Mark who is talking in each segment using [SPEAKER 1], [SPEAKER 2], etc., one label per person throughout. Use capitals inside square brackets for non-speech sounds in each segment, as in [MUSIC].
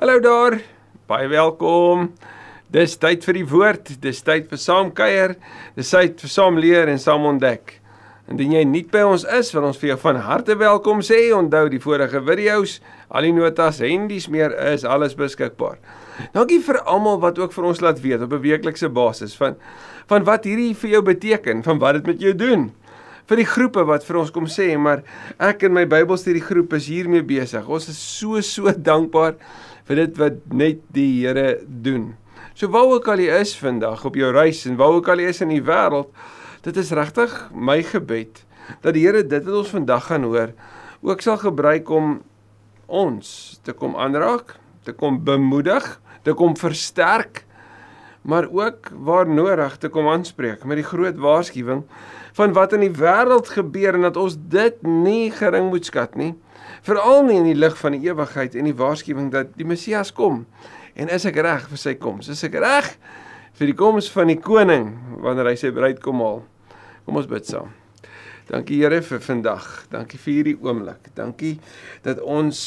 [SPEAKER 1] Hallo daar. Baie welkom. Dis tyd vir die woord. Dis tyd vir saam kuier. Dis tyd vir saam leer en saam ontdek. Indien jy nie by ons is, wil ons vir jou van harte welkom sê. Onthou die vorige video's, al die notas en dis meer is alles beskikbaar. Dankie vir almal wat ook vir ons laat weet op 'n weeklikse basis van van wat hierdie vir jou beteken, van wat dit met jou doen vir die groepe wat vir ons kom sê, maar ek en my Bybelstudie groep is hiermee besig. Ons is so so [LAUGHS] dankbaar vir dit wat net die Here doen. So waar ook al jy is vandag op jou reis en waar ook al jy is in die wêreld, dit is regtig my gebed dat die Here dit wat ons vandag gaan hoor ook sal gebruik om ons te kom aanraak, te kom bemoedig, te kom versterk, maar ook waar nodig te kom aanspreek met die groot waarskuwing van wat in die wêreld gebeur en dat ons dit nie gering moet skat nie. Veral nie in die lig van die ewigheid en die waarskuwing dat die Messias kom. En is ek reg vir sy koms? Is ek reg vir die koms van die koning wanneer hy sy bruid kom haal? Kom ons bid saam. Dankie Here vir vandag. Dankie vir hierdie oomblik. Dankie dat ons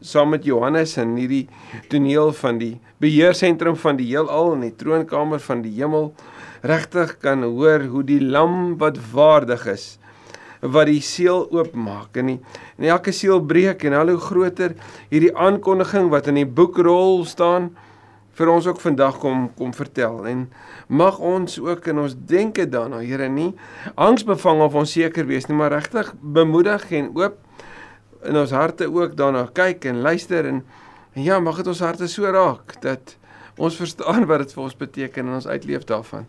[SPEAKER 1] saam met Johannes in hierdie toneel van die beheersentrum van die heelal en die troonkamer van die hemel regtig kan hoor hoe die lam wat waardig is wat die seël oopmaak en die en elke seël breek en al hoe groter hierdie aankondiging wat in die boekrol staan vir ons ook vandag kom kom vertel en mag ons ook in ons denke daarna Here nie angsbevang of onseker wees nie maar regtig bemoedig en oop in ons harte ook daarna kyk en luister en, en ja mag dit ons harte so raak dat ons verstaan wat dit vir ons beteken en ons uitleef daarvan.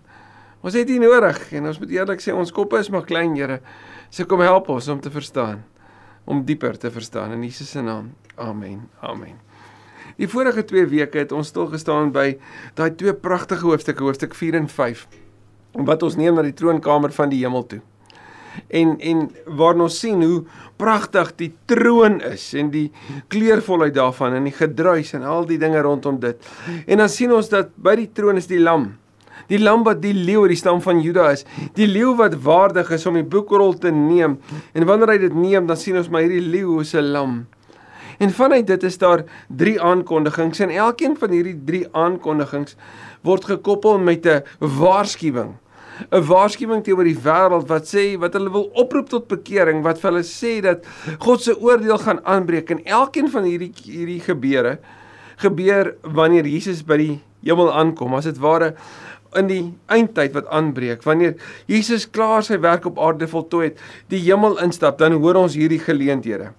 [SPEAKER 1] Ons het dit nodig en ons moet eerlik sê ons koppe is maar klein, Here. So kom help ons om te verstaan, om dieper te verstaan in Jesus se naam. Amen. Amen. Die vorige 2 weke het ons stil gestaan by daai twee pragtige hoofstukke, hoofstuk 4 en 5, wat ons neem na die troonkamer van die hemel toe. En en waar ons sien hoe pragtig die troon is en die kleurvolheid daarvan en die gedruis en al die dinge rondom dit. En dan sien ons dat by die troon is die lam die lam wat die leeu uit die stam van Juda is, die leeu wat waardig is om die boekrol te neem. En wanneer hy dit neem, dan sien ons maar hierdie leeu is 'n lam. En vanuit dit is daar drie aankondigings en elkeen van hierdie drie aankondigings word gekoppel met 'n waarskuwing. 'n Waarskuwing teenoor die wêreld wat sê wat hulle wil oproep tot bekering, wat vir hulle sê dat God se oordeel gaan aanbreek en elkeen van hierdie hierdie gebeure gebeur wanneer Jesus by die hemel aankom. As dit ware in die eindtyd wat aanbreek. Wanneer Jesus klaar sy werk op aarde voltooi het die hemel instap dan hoor ons hierdie geleenthede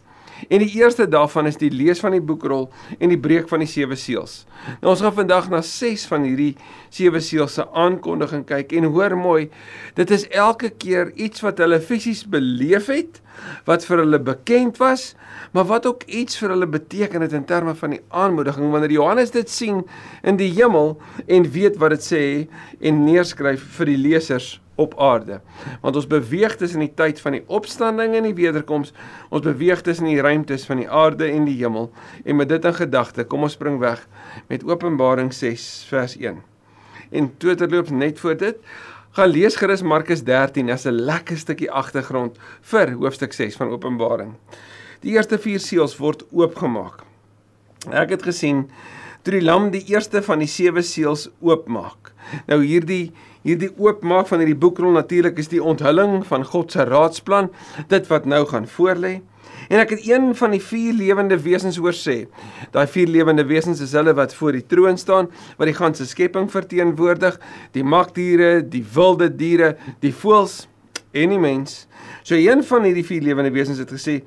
[SPEAKER 1] en die eerste daarvan is die lees van die boekrol en die breek van die sewe seels. Nou ons gaan vandag na 6 van hierdie sewe seels se aankondiging kyk en hoor mooi dit is elke keer iets wat hulle fisies beleef het wat vir hulle bekend was maar wat ook iets vir hulle beteken het in terme van die aanmoediging. Wanneer Johannes dit sien in die hemel en weet wat dit sê en neerskryf vir die lesers op aarde. Want ons beweeg tussen die tyd van die opstanding en die wederkoms. Ons beweeg tussen die ruimtes van die aarde en die hemel. En met dit in gedagte, kom ons spring weg met Openbaring 6 vers 1. En toe terloop net voor dit, gaan lees gerus Markus 13 as 'n lekker stukkie agtergrond vir hoofstuk 6 van Openbaring. Die eerste 4 seels word oopgemaak. Ek het gesien toe die lam die eerste van die sewe seels oopmaak. Nou hierdie hierdie oopmaak van hierdie boekrol natuurlik is die onthulling van God se raadsplan, dit wat nou gaan voorlê. En ek het een van die vier lewende wesens hoor sê. Daai vier lewende wesens is hulle wat voor die troon staan, wat die ganse skepping verteenwoordig, die magdiere, die wilde diere, die voëls en die mens. So een van hierdie vier lewende wesens het gesê,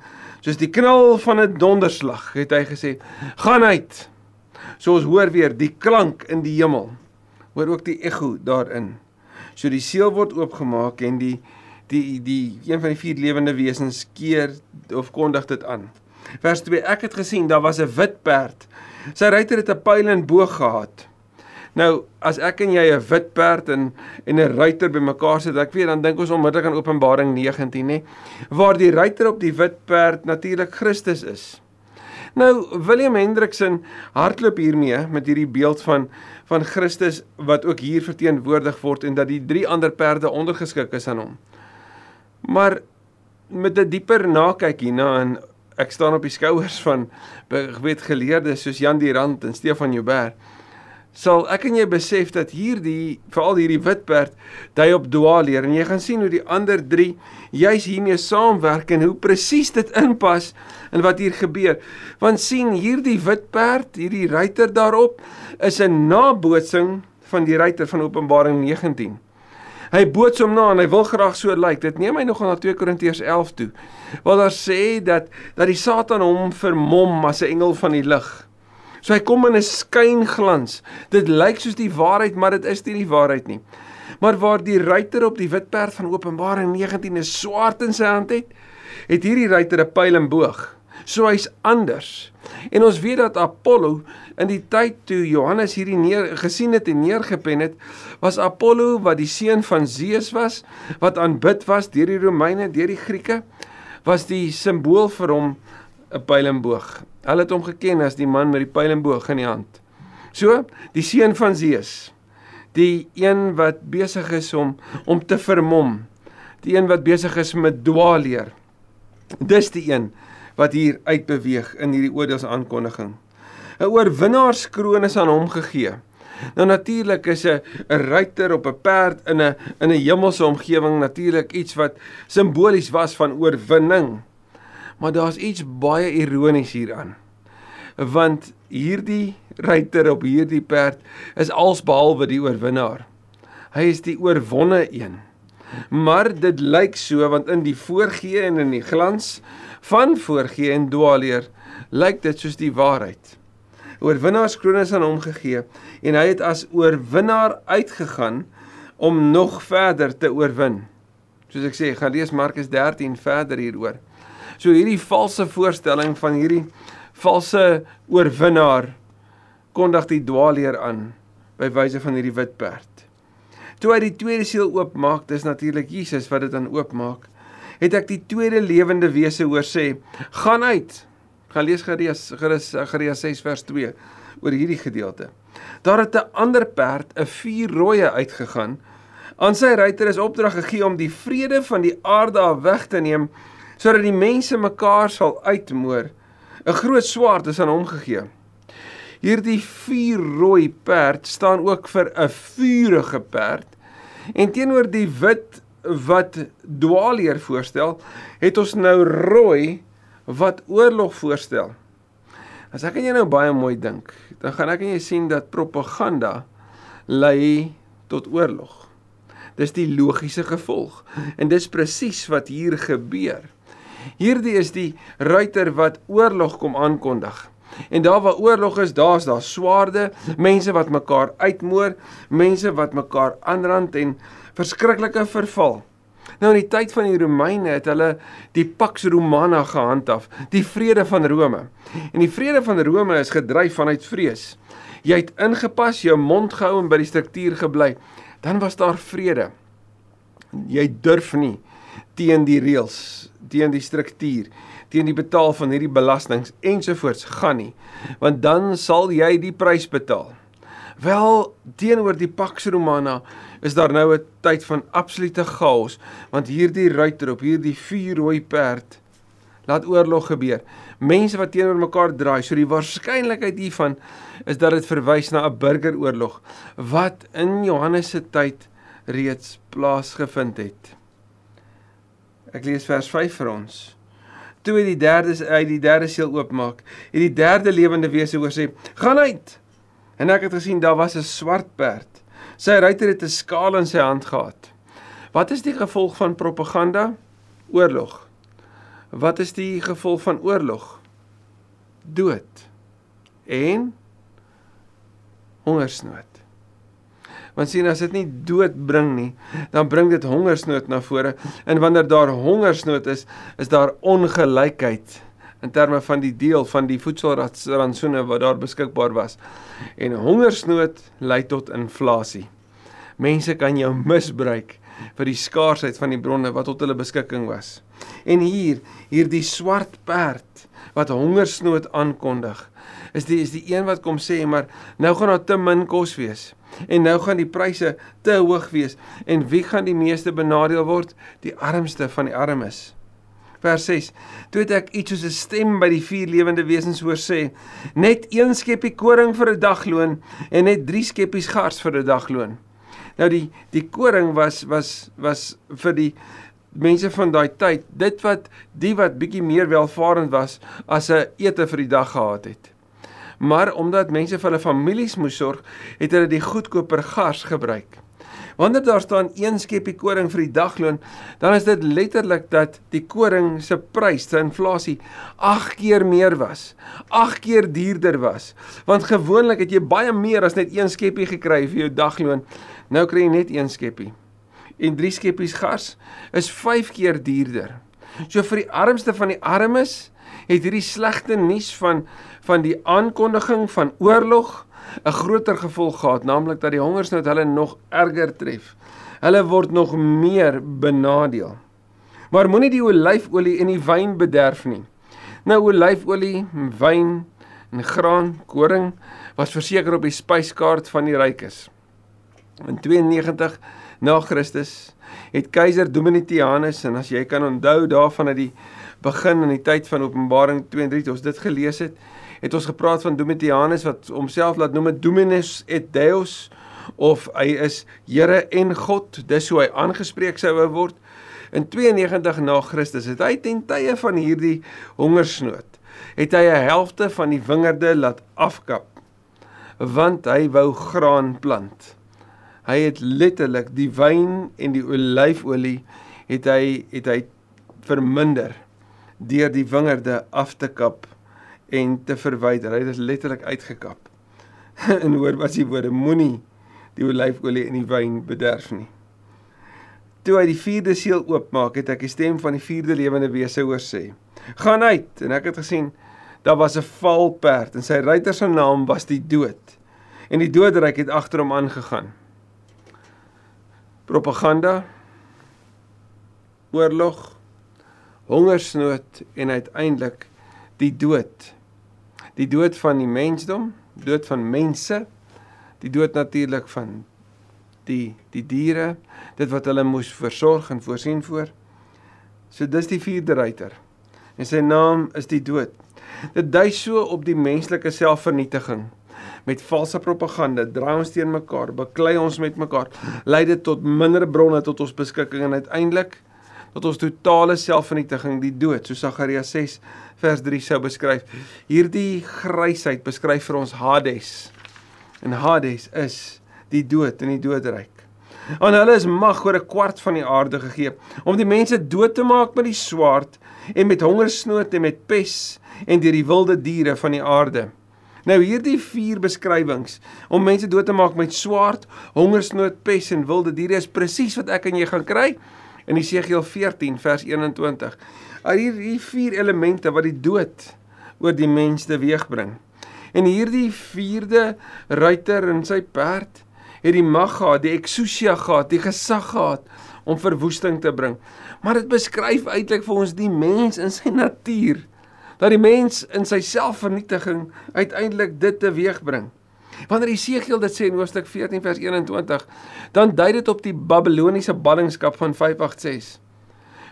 [SPEAKER 1] soos die knal van 'n donderslag, het hy gesê, gaan uit. So ons hoor weer die klank in die hemel. Hoor ook die ekko daarin. So die seël word oopgemaak en die die die een van die vier lewende wesens keer of kondig dit aan. Vers 2: Ek het gesien daar was 'n wit perd. Sy ruiter het 'n pyl en boog gehad. Nou, as ek en jy 'n wit perd en en 'n ruiter bymekaar sit, ek weet dan dink ons onmiddellik aan Openbaring 19, nê, waar die ruiter op die wit perd natuurlik Christus is. Nou, William Hendriksen hardloop hiermee met hierdie beeld van van Christus wat ook hier verteenwoordig word en dat die drie ander perde ondergeskik is aan hom. Maar met 'n dieper nakyk hierna en ek staan op die skouers van [LAUGHS] weet geleerdes soos Jan Dirant en Stefan Joubert sal ek en jy besef dat hierdie veral hierdie witperd dui op dwaaleer en jy gaan sien hoe die ander 3 juis hiermee saamwerk en hoe presies dit inpas in wat hier gebeur. Want sien hierdie witperd, hierdie ruiter daarop is 'n nabootsing van die ruiter van Openbaring 19. Hy boots hom na en hy wil graag so lyk. Like. Dit neem my nogal na 2 Korintiërs 11 toe. Waar daar sê dat dat die Satan hom vermom as 'n engel van die lig. So hy kom in 'n skynglans. Dit lyk soos die waarheid, maar dit is nie die waarheid nie. Maar waar die ruiter op die wit perd van Openbaring 19 'n swaard in sy hand het, het hierdie ruiter 'n pyl en boog. So hy's anders. En ons weet dat Apollo in die tyd toe Johannes hierdie neer gesien het en neergepen het, was Apollo wat die seun van Zeus was, wat aanbid was deur die Romeine, deur die Grieke, was die simbool vir hom 'n pyl en boog. Hulle het hom geken as die man met die pyl en boog in die hand. So, die seun van Zeus, die een wat besig is om om te vermom, die een wat besig is met dwaaleer. Dis die een wat hier uitbeweeg in hierdie oordeelsaankondiging. 'n Oorwinnaarskroon is aan hom gegee. Nou natuurlik is 'n 'n ruiter op 'n perd in 'n in 'n hemelse omgewing natuurlik iets wat simbolies was van oorwinning. Maar daar's iets baie ironies hieraan. Want hierdie ruiter op hierdie perd is alsbehalwe die oorwinnaar. Hy is die oorwonne een. Maar dit lyk so want in die voorgee en in die glans van voorgee en dwaaleer lyk dit soos die waarheid. Oorwinnaarskroon is aan hom gegee en hy het as oorwinnaar uitgegaan om nog verder te oorwin. Soos ek sê, gaan lees Markus 13 verder hieroor. So hierdie valse voorstelling van hierdie valse oorwinnaar kondig die dwaaleer aan by wyse van hierdie wit perd. Toe hy die tweede seël oopmaak, dis natuurlik Jesus wat dit dan oopmaak, het ek die tweede lewende wese hoor sê: "Gaan uit." Gaan lees Gereja 6 vers 2 oor hierdie gedeelte. Daar het 'n ander perd, 'n vuur rooie uitgegaan. Aan sy ruiter is opdrag gegee om die vrede van die aarde af weg te neem sodat die mense mekaar sal uitmoor. 'n Groot swaard is aan hom gegee. Hierdie vier rooi perd staan ook vir 'n vurige perd. En teenoor die wit wat dwaaleer voorstel, het ons nou rooi wat oorlog voorstel. As ek en jy nou baie mooi dink, dan gaan ek en jy sien dat propaganda lei tot oorlog. Dis die logiese gevolg en dis presies wat hier gebeur. Hierdie is die ruiter wat oorlog kom aankondig. En daar waar oorlog is, daar's daar swaarde, mense wat mekaar uitmoor, mense wat mekaar aanrand en verskriklike verval. Nou in die tyd van die Romeine het hulle die Pax Romana gehandhaaf, die vrede van Rome. En die vrede van Rome is gedryf vanuit vrees. Jy het ingepas, jou mond gehou en by die struktuur gebly, dan was daar vrede. Jy durf nie teen die reëls, teen die struktuur, teen die betaal van hierdie belastings ensovoorts gaan nie, want dan sal jy die prys betaal. Wel, teenoor die Pax Romana is daar nou 'n tyd van absolute chaos, want hierdie ruiter op hierdie vuur rooi perd laat oorlog gebeur. Mense wat teenoor mekaar draai, so die waarskynlikheid hiervan is dat dit verwys na 'n burgeroorlog wat in Johannes se tyd reeds plaasgevind het. Ek lees vers 5 vir ons. Toe hy die derde uit die derde seël oopmaak, het die derde lewende wese hoor sê: "Gaan uit!" En ek het gesien daar was 'n swart perd. Sy ruiter het 'n skaal in sy hand gehad. Wat is die gevolg van propaganda? Oorlog. Wat is die gevolg van oorlog? Dood. En hongersnood. Want sien as dit nie dood bring nie, dan bring dit hongersnood na vore. En wanneer daar hongersnood is, is daar ongelykheid in terme van die deel van die voedselrantsoene wat daar beskikbaar was. En hongersnood lei tot inflasie. Mense kan jou misbruik vir die skaarsheid van die bronne wat tot hulle beskikking was. En hier, hierdie swart perd wat hongersnood aankondig, is die is die een wat kom sê maar nou gaan daar te min kos wees. En nou gaan die pryse te hoog wees en wie gaan die meeste benadeel word? Die armste van die armes. Vers 6. Toe het ek iets soos 'n stem by die vier lewende wesens hoor sê: Net een skeppie koring vir 'n dagloon en net drie skeppies gars vir 'n dagloon. Nou die die koring was was was vir die mense van daai tyd, dit wat die wat bietjie meer welvarend was as 'n ete vir die dag gehad het. Maar omdat mense vir hulle families moes sorg, het hulle die goedkoper gars gebruik. Wanneer daar staan een skepie koring vir die dagloon, dan is dit letterlik dat die koring se prys, se inflasie 8 keer meer was. 8 keer duurder was. Want gewoonlik het jy baie meer as net een skepie gekry vir jou dagloon. Nou kry jy net een skepie. En drie skeppies gars is 5 keer duurder. So vir die armste van die armes het hierdie slegte nuus van van die aankondiging van oorlog 'n groter gevolg gehad, naamlik dat die hongersnood hulle nog erger tref. Hulle word nog meer benadeel. Maar moenie die olyfolie en die wyn bederf nie. Nou olyfolie, wyn en graan, koring was verseker op die spyskaart van die rykes. In 92 na Christus het keiser Domitianus en as jy kan onthou daarvan uit die begin in die tyd van Openbaring 2 en 3 het ons dit gelees het, het ons gepraat van Domitianus wat homself laat noem Dominus et Deus of hy is Here en God, dis hoe hy aangespreek sou word. In 92 na Christus het hy ten tye van hierdie hongersnood het hy 'n helfte van die wingerde laat afkap want hy wou graan plant. Hy het letterlik die wyn en die olyfolie het hy het hy verminder deur die wingerde af te kap en te verwyder. Hy het dit letterlik uitgekap. en hoor wat die woorde moenie die olyfolie en die wyn bederf nie. Toe hy die vierde seël oopmaak, het ek die stem van die vierde lewende wese hoor sê: "Gaan uit." En ek het gesien daar was 'n valperd en sy ruiter se naam was die dood. En die doodryk het agter hom aangegaan. Propaganda, oorlog, hongersnood en uiteindelik die dood. Die dood van die mensdom, dood van mense, die dood natuurlik van die die diere, dit wat hulle moes versorg en voorsien voor. So dis die vierde ruiter. En sy naam is die dood. Dit dui so op die menslike selfvernietiging met valse propaganda, draai ons teen mekaar, beklei ons met mekaar, lei dit tot minder bronne tot ons beskikking en uiteindelik tot ons totale selfvernietiging, die dood, so Sagaria 6 vers 3 sou beskryf. Hierdie grysheid beskryf vir ons Hades. En Hades is die dood en die doodryk. Aan hulle is mag oor 'n kwart van die aarde gegee om die mense dood te maak met die swaard en met hongersnood en met pes en deur die wilde diere van die aarde. Nou hierdie vier beskrywings om mense dood te maak met swaard, hongersnood, pes en wilde diere is presies wat ek en jy gaan kry in Jesegiel 14 vers 21. Al hierdie vier elemente wat die dood oor die mens teweegbring. En hierdie vierde ruiter en sy perd het die mag gehad, die exousia gehad, die gesag gehad om verwoesting te bring. Maar dit beskryf eintlik vir ons die mens in sy natuur dat die mens in sy selfvernietiging uiteindelik dit teweegbring. Wanneer Jesegiel dit sê in hoofstuk 14 vers 21, dan dui dit op die Babiloniese ballingskap van 586.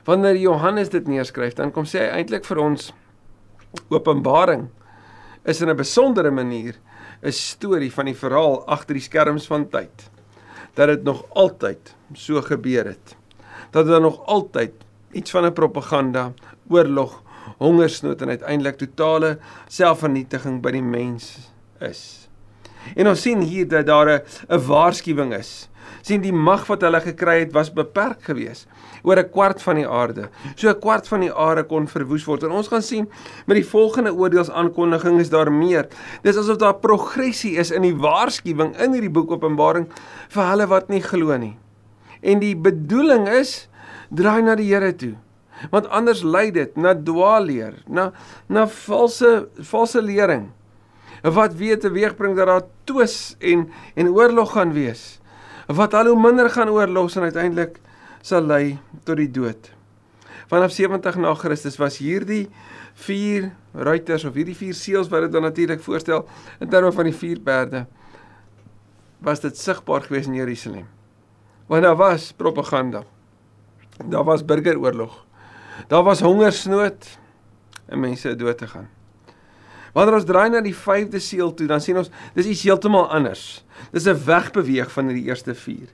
[SPEAKER 1] Wanneer Johannes dit neerskryf, dan kom sê hy eintlik vir ons Openbaring is in 'n besondere manier 'n storie van die verhaal agter die skerms van tyd. Dat dit nog altyd so gebeur het. Dat daar nog altyd iets van 'n propaganda, oorlog, hongersnood en uiteindelik totale selfvernietiging by die mens is. En ons sien hier dat daar 'n waarskuwing is. sien die mag wat hulle gekry het was beperk geweest oor 'n kwart van die aarde. So 'n kwart van die aarde kon verwoes word. En ons gaan sien met die volgende oordeelsaankondiging is daar meer. Dis asof daar progressie is in die waarskuwing in hierdie boek Openbaring vir hulle wat nie glo nie. En die bedoeling is draai na die Here toe. Want anders lei dit na dwaalleer, na na valse valse lering wat weet teweegbring dat daar twis en en oorlog gaan wees. Wat al hoe minder gaan oorlog en uiteindelik sal lei tot die dood. Vanaf 70 na Christus was hierdie vier ruiters of hierdie vier seels wat dit dan natuurlik voorstel in terme van die vier perde was dit sigbaar gewees in Jerusalem. Want daar was propaganda. Daar was burgeroorlog. Daar was hongersnood en mense dood te gaan. Wanneer ons draai na die 5de seël toe, dan sien ons dis iets heeltemal anders. Dis 'n wegbeweeg van die eerste 4.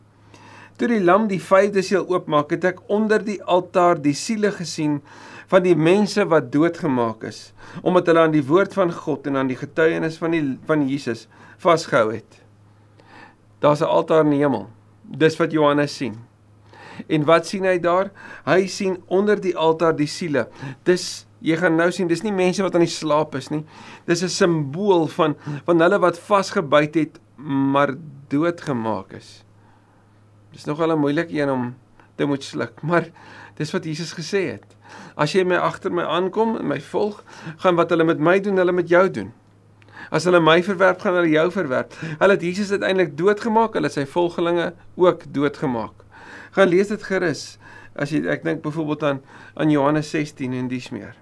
[SPEAKER 1] Toe die lam die 5de seël oopmaak, het ek onder die altaar die siele gesien van die mense wat doodgemaak is omdat hulle aan die woord van God en aan die getuienis van die van Jesus vasgehou het. Daar's 'n altaar in die hemel. Dis wat Johannes sien. En wat sien hy daar? Hy sien onder die altaar die siele. Dis jy gaan nou sien, dis nie mense wat aan die slaap is nie. Dis 'n simbool van van hulle wat vasgebyt het maar doodgemaak is. Dis nogal 'n moeilike een om te moet sluk, [LAUGHS] maar dis wat Jesus gesê het. As jy my agter my aankom en my volg, gaan wat hulle met my doen, hulle met jou doen. As hulle my verwerp, gaan hulle jou verwerp. Hulle het Jesus uiteindelik doodgemaak, hulle sy volgelinge ook doodgemaak. Gaan lees dit gerus. As jy ek dink byvoorbeeld aan aan Johannes 16 en dis meer.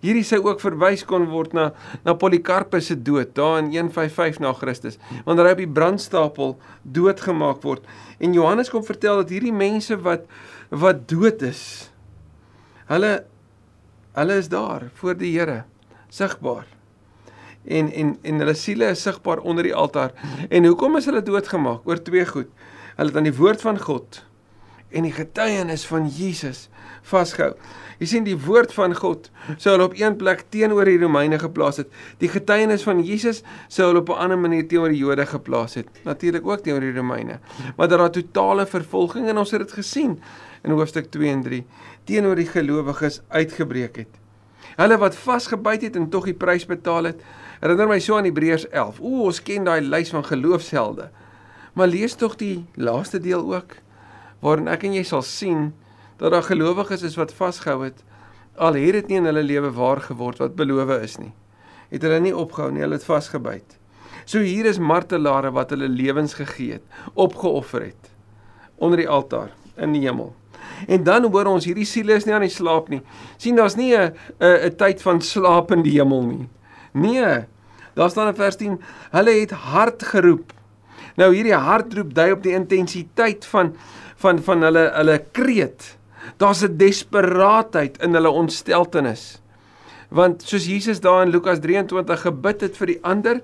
[SPEAKER 1] Hierdie sou ook verwys kon word na na Polikarpus se dood daar in 155 na Christus wanneer hy op die brandstapel doodgemaak word en Johannes kom vertel dat hierdie mense wat wat dood is Hulle hulle is daar voor die Here sigbaar. En en en hulle siele is sigbaar onder die altaar. En hoekom is hulle doodgemaak? Oor twee goed. Hulle het aan die woord van God en die getuienis van Jesus vasgehou. Jy sien die woord van God sou hulle op een plek teenoor die Romeine geplaas het. Die getuienis van Jesus sou hulle op 'n ander manier teenoor die Jode geplaas het. Natuurlik ook teenoor die Romeine. Maar daar was totale vervolging en ons het dit gesien in hoofstuk 2 en 3 teenoor die gelowiges uitgebreek het. Hulle wat vasgebyt het en tog die prys betaal het. Herinner my so aan Hebreërs 11. Ooh, ons ken daai lys van geloofshelde. Maar lees tog die laaste deel ook waarin ek en jy sal sien dat daar gelowiges is wat vasgehou het al het dit nie in hulle lewe waar geword wat beloof is nie. Het hulle nie opgehou nie, hulle het vasgebyt. So hier is martelare wat hulle lewens gegee het, opgeoffer het onder die altaar in die hemel. En dan hoor ons hierdie siele is nie aan die slaap nie. sien daar's nie 'n 'n 'n tyd van slaap in die hemel nie. Nee. Daar staan in vers 10, hulle het hard geroep. Nou hierdie hardroep dui op die intensiteit van van van hulle hulle kreet. Daar's 'n desperaatheid in hulle ontsteltenis. Want soos Jesus daar in Lukas 23 gebid het vir die ander,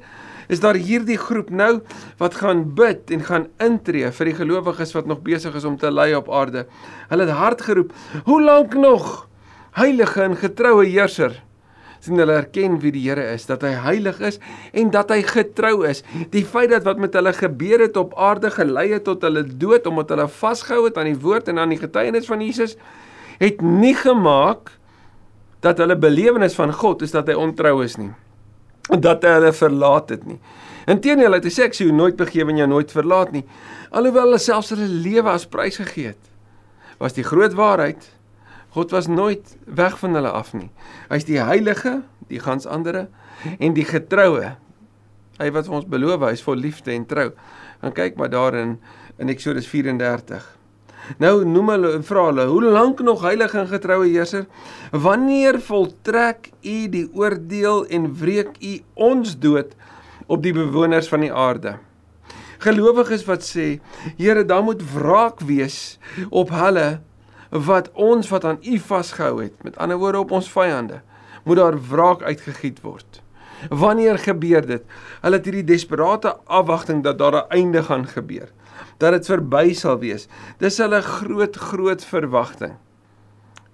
[SPEAKER 1] is daar hierdie groep nou wat gaan bid en gaan intree vir die gelowiges wat nog besig is om te lei op aarde. Hulle het hard geroep: "Hoe lank nog, heilige en getroue heerser?" Sien hulle erken wie die Here is, dat hy heilig is en dat hy getrou is. Die feit dat wat met hulle gebeur het op aarde gelei het tot hulle dood omdat hulle vasgehou het aan die woord en aan die getuienis van Jesus, het nie gemaak dat hulle belewenis van God is dat hy ontrou is nie dat hy hulle verlaat het nie. Inteendeel het hy sê ek sou nooit begewe en jou nooit verlaat nie. Alhoewel hulle selfs hulle lewe as prys gegee het. Was die groot waarheid God was nooit weg van hulle af nie. Hy's die heilige, die gans andere en die getroue. Hy wat vir ons beloof hy is vol liefde en trou. Gaan kyk maar daarin in Eksodus 34. Nou noem hulle en vra hulle, hoe lank nog heilige en getroue heerser? Wanneer voltrek u die oordeel en wreek u ons dood op die bewoners van die aarde? Gelowiges wat sê, Here, dan moet wraak wees op hulle wat ons wat aan u vasgehou het. Met ander woorde op ons vyande. Moet daar wraak uitgegiet word. Wanneer gebeur dit? Hulle het hierdie desperate afwagting dat daar 'n einde gaan gebeur dat dit verby sal wees. Dis hulle groot groot verwagting.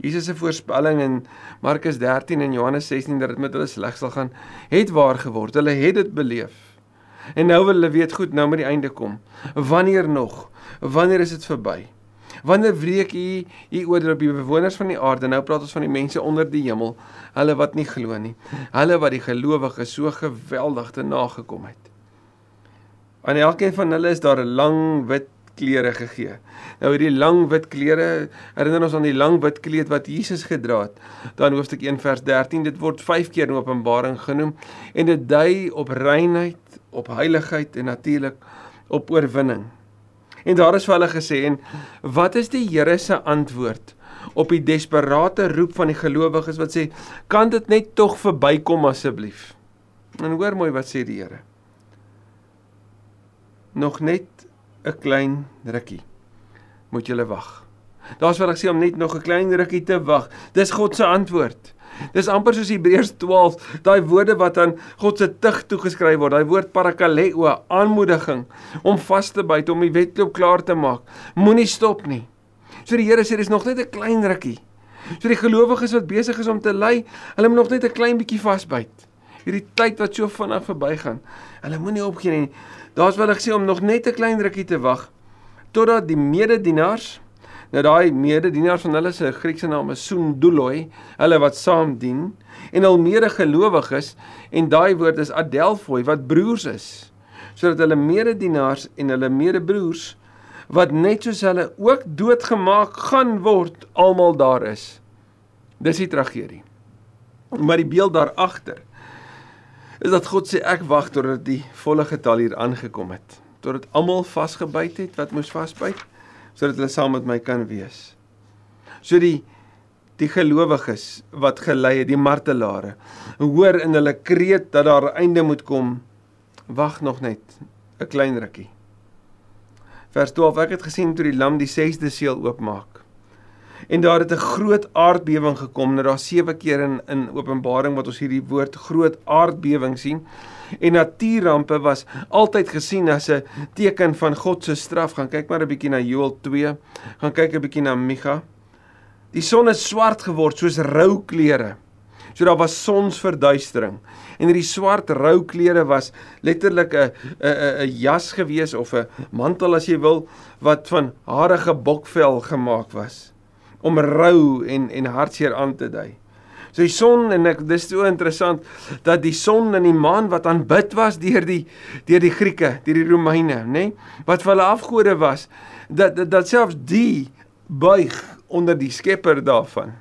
[SPEAKER 1] Jesus se voorspelling in Markus 13 en Johannes 16 dat dit met hulle sleg sal gaan, het waar geword. Hulle het dit beleef. En nou wil hulle weet goed, nou moet die einde kom. Wanneer nog? Wanneer is dit verby? Wanneer wreek u u oor op die bewoners van die aarde? Nou praat ons van die mense onder die hemel, hulle wat nie glo nie. Hulle wat die gelowiges so geweldig te nagekom het. Aan elkeen van hulle is daar 'n lang wit klere gegee. Nou hierdie lang wit klere herinner ons aan die lang wit kleed wat Jesus gedra het. Dan hoofstuk 1 vers 13, dit word 5 keer in Openbaring genoem en dit dui op reinheid, op heiligheid en natuurlik op oorwinning. En daar is vir hulle gesê en wat is die Here se antwoord op die desperate roep van die gelowiges wat sê kan dit net tog verbykom asseblief? En hoor mooi wat sê die Here nog net 'n klein rukkie moet julle wag. Daar's wat ek sê om net nog 'n klein rukkie te wag. Dis God se antwoord. Dis amper soos Hebreërs 12, daai woorde wat aan God se tug toegeskryf word. Daai woord parakaleo, aanmoediging om vas te byt, om die wedloop klaar te maak. Moenie stop nie. So die Here sê dis nog net 'n klein rukkie. So die gelowiges wat besig is om te ly, hulle moet nog net 'n klein bietjie vasbyt. Hierdie tyd wat so vinnig verbygaan. Hulle moenie opgee nie. Daar's wel gesê om nog net 'n klein rukkie te wag totdat die mededienaars nou daai mededienaars van hulle se Griekse naam is Sunduloi, hulle wat saam dien en al mede gelowiges en daai woord is Adelphoi wat broers is sodat hulle mededienaars en hulle medebroers wat net soos hulle ook doodgemaak gaan word almal daar is. Dis die tragedie. Maar die beeld daar agter is dat God sê ek wag totdat die volle getal hier aangekom het, totdat almal vasgebyt het wat moes vasbyt sodat hulle saam met my kan wees. So die die gelowiges wat gelei het, die martelare, hoor in hulle kreet dat daar 'n einde moet kom. Wag nog net 'n klein rukkie. Vers 12: Ek het gesien toe die lam die 6de seël oopmaak. En daar het 'n groot aardbewing gekom. Nou daar's sewe keer in in Openbaring wat ons hierdie woord groot aardbewing sien. En natuurrampe was altyd gesien as 'n teken van God se straf. Gaan kyk maar 'n bietjie na Joël 2. Gaan kyk 'n bietjie na Micha. Die son het swart geword soos rou klere. So daar was sonsverduistering. En hierdie swart rou klere was letterlik 'n 'n 'n jas gewees of 'n mantel as jy wil wat van harige bokvel gemaak was om rou en en hartseer aan te dui. So die son en ek dis so interessant dat die son en die maan wat aanbid was deur die deur die Grieke, deur die Romeine, nê, nee, wat vir hulle afgode was, dat dat, dat selfs die buig onder die skepper daarvan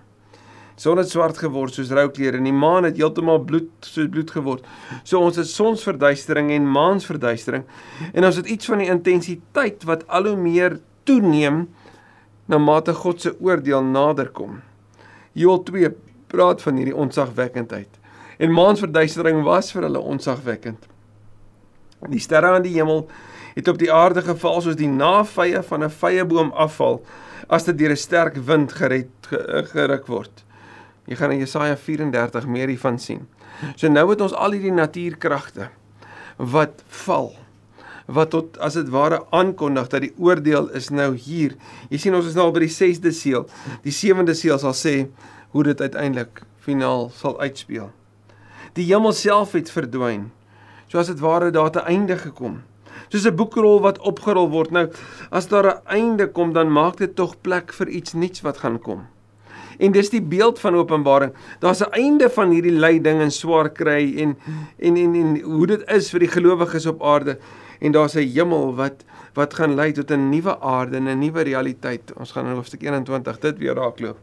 [SPEAKER 1] son het swart geword soos rou klere en die maan het heeltemal bloed soos bloed geword. So ons het sonsverduistering en maansverduistering en ons het iets van die intensiteit wat al hoe meer toeneem na mate God se oordeel naderkom. Joel 2 praat van hierdie onsagwekkendheid. En maansverduistering was vir hulle onsagwekkend. Die sterre aan die hemel het op die aarde geval soos die navye van 'n vyeboom afval as dit deur 'n sterk wind gered geruk word. Jy gaan in Jesaja 34 meer hiervan sien. So nou het ons al hierdie natuurkragte wat val wat tot as dit ware aankondig dat die oordeel is nou hier. Jy sien ons is nou al by die 6de seël. Die 7de seël sal sê hoe dit uiteindelik finaal sal uitspeel. Die hemel self het verdwyn. So as dit ware daar te einde gekom. Soos 'n boekrol wat opgerol word. Nou as daar 'n einde kom, dan maak dit tog plek vir iets nuuts wat gaan kom. En dis die beeld van Openbaring. Daar's 'n einde van hierdie lyding en swaar kry en en en en hoe dit is vir die gelowiges op aarde en daar's 'n hemel wat wat gaan lei tot 'n nuwe aarde en 'n nuwe realiteit. Ons gaan in hoofstuk 21 dit weer raakloop.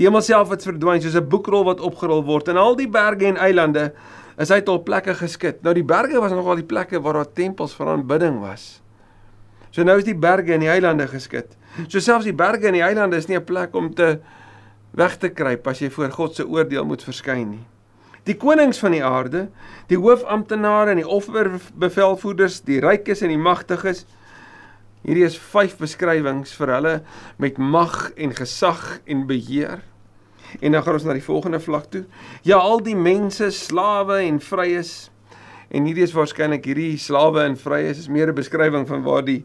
[SPEAKER 1] Die hemel self het verdwyn soos 'n boekrol wat opgerol word en al die berge en eilande is uit hul plekke geskit. Nou die berge was nogal die plekke waar daar tempels vir aanbidding was. So nou is die berge en die eilande geskit. So selfs die berge en die eilande is nie 'n plek om te weg te kruip as jy voor God se oordeel moet verskyn nie. Die konings van die aarde, die hoofamptenare en die offerbevelvoerders, die rykes en die magtiges. Hierdie is vyf beskrywings vir hulle met mag en gesag en beheer. En dan gaan ons na die volgende vlak toe. Ja, al die mense, slawe en vryes. En hierdie is waarskynlik hierdie slawe en vryes is meer 'n beskrywing van waar die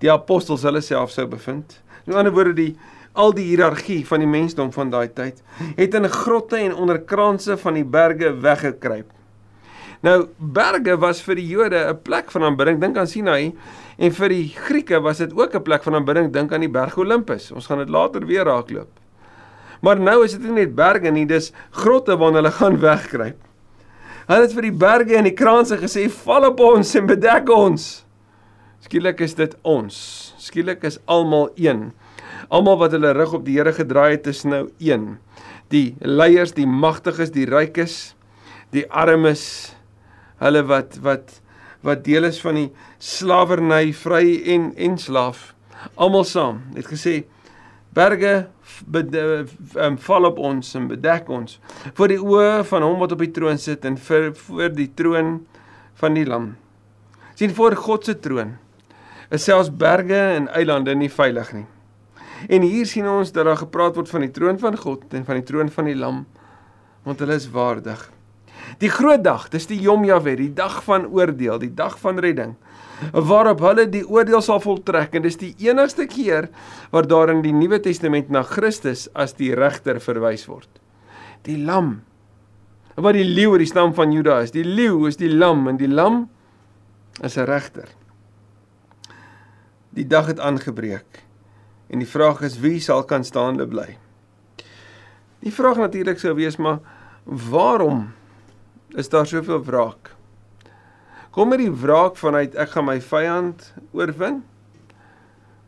[SPEAKER 1] die apostels hulle self sou bevind. In ander woorde die al die hiërargie van die mensdom van daai tyd het in grotte en onder kranse van die berge weggekruip. Nou berge was vir die Jode 'n plek van aanbidding, dink aan Sinai, en vir die Grieke was dit ook 'n plek van aanbidding, dink aan die berg Olympus. Ons gaan dit later weer raakloop. Maar nou is dit nie net berge nie, dis grotte waarna hulle gaan wegkruip. Hulle het vir die berge en die kranse gesê, "Val op ons en bedek ons." Skielik is dit ons. Skielik is almal een. Almal wat hulle rug op die Here gedraai het, is nou een. Die leiers, die magtiges, die rykes, die armes, hulle wat wat wat deel is van die slawerny, vry en en slaaf. Almal saam het gesê berge um, val op ons en bedek ons voor die oë van hom wat op die troon sit en vir voor die troon van die lam. sien voor God se troon is selfs berge en eilande nie veilig nie. En hier sien ons dat daar gepraat word van die troon van God en van die troon van die Lam, want hulle is waardig. Die groot dag, dis die Yom Yahweh, die dag van oordeel, die dag van redding, waarop hulle die oordeel sal voltrek en dis die enigste keer waar daar in die Nuwe Testament na Christus as die regter verwys word. Die lam. Wat die leeu uit die stam van Juda is. Die leeu is die lam en die lam is 'n regter. Die dag het aangebreek en die vraag is wie sal kan staande bly? Die vraag natuurlik sou wees maar waarom is daar soveel wraak? Kom met die wraak vanuit ek gaan my vyand oorwin?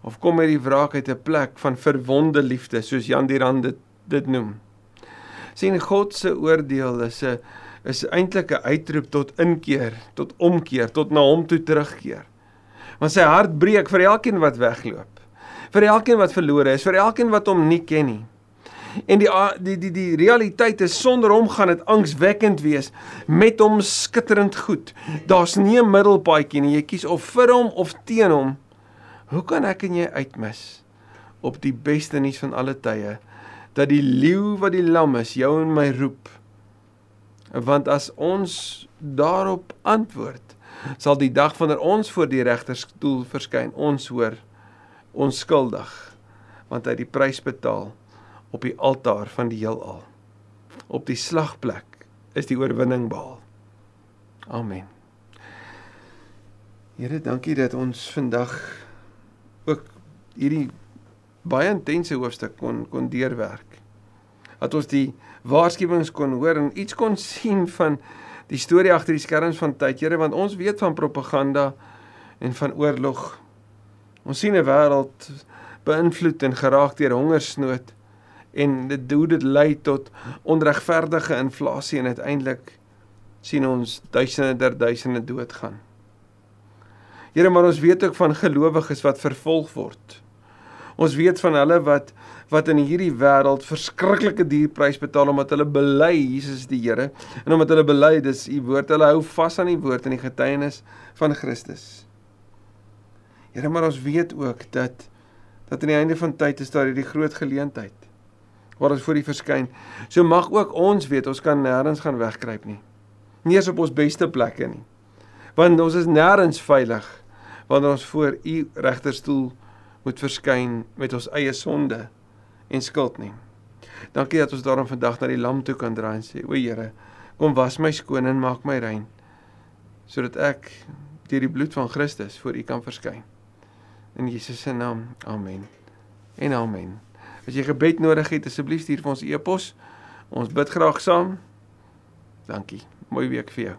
[SPEAKER 1] Of kom met die wraak uit 'n plek van verwonde liefde soos Jan Dirand dit dit noem? sien God se oordeel is 'n is eintlik 'n uitroep tot inkeer, tot omkeer, tot na hom toe terugkeer. Want sy hart breek vir elkeen wat wegloop. Vir elkeen wat verlore is, vir elkeen wat hom nie ken nie. En die die die die realiteit is sonder hom gaan dit angswekkend wees met hom skitterend goed. Daar's nie 'n middelpaadjie nie. Jy kies of vir hom of teen hom. Hoe kan ek en jy uitmis op die beste nuus van alle tye dat die leeu wat die lam is jou en my roep? Want as ons daarop antwoord, sal die dag wanneer ons voor die regterstoel verskyn, ons hoor onskuldig want hy het die prys betaal op die altaar van die heelal. Op die slagplek is die oorwinning behaal. Amen. Here, dankie dat ons vandag ook hierdie baie intense hoofstuk kon kon deurwerk. Dat ons die waarskuwings kon hoor en iets kon sien van die storie agter die skerms van tyd, Here, want ons weet van propaganda en van oorlog. Ons sien 'n wêreld beïnvloed en geraak deur hongersnood en dit hoe dit lei tot onregverdige inflasie en uiteindelik sien ons duisende der duisende doodgaan. Here, maar ons weet ook van gelowiges wat vervolg word. Ons weet van hulle wat wat in hierdie wêreld verskriklike duur prys betaal omdat hulle bely Jesus is die Here en omdat hulle bely dis u woord hulle hou vas aan die woord en die getuienis van Christus. Here, maar ons weet ook dat dat aan die einde van tyd is daar hierdie groot geleentheid waar ons voor U verskyn. So mag ook ons weet ons kan nêrens gaan wegkruip nie. Nie eens op ons beste plekke nie. Want ons is nêrens veilig wanneer ons voor U regterstoel moet verskyn met ons eie sonde en skuld nie. Dankie dat ons daarom vandag na die lam toe kan draai en sê: "O Here, kom was my skoon en maak my rein sodat ek deur die bloed van Christus voor U kan verskyn." In Jesus se naam. Amen. En amen. As jy gebed nodig het, asseblief stuur vir ons e-pos. Ons bid graag saam. Dankie. Mooi week vir jou.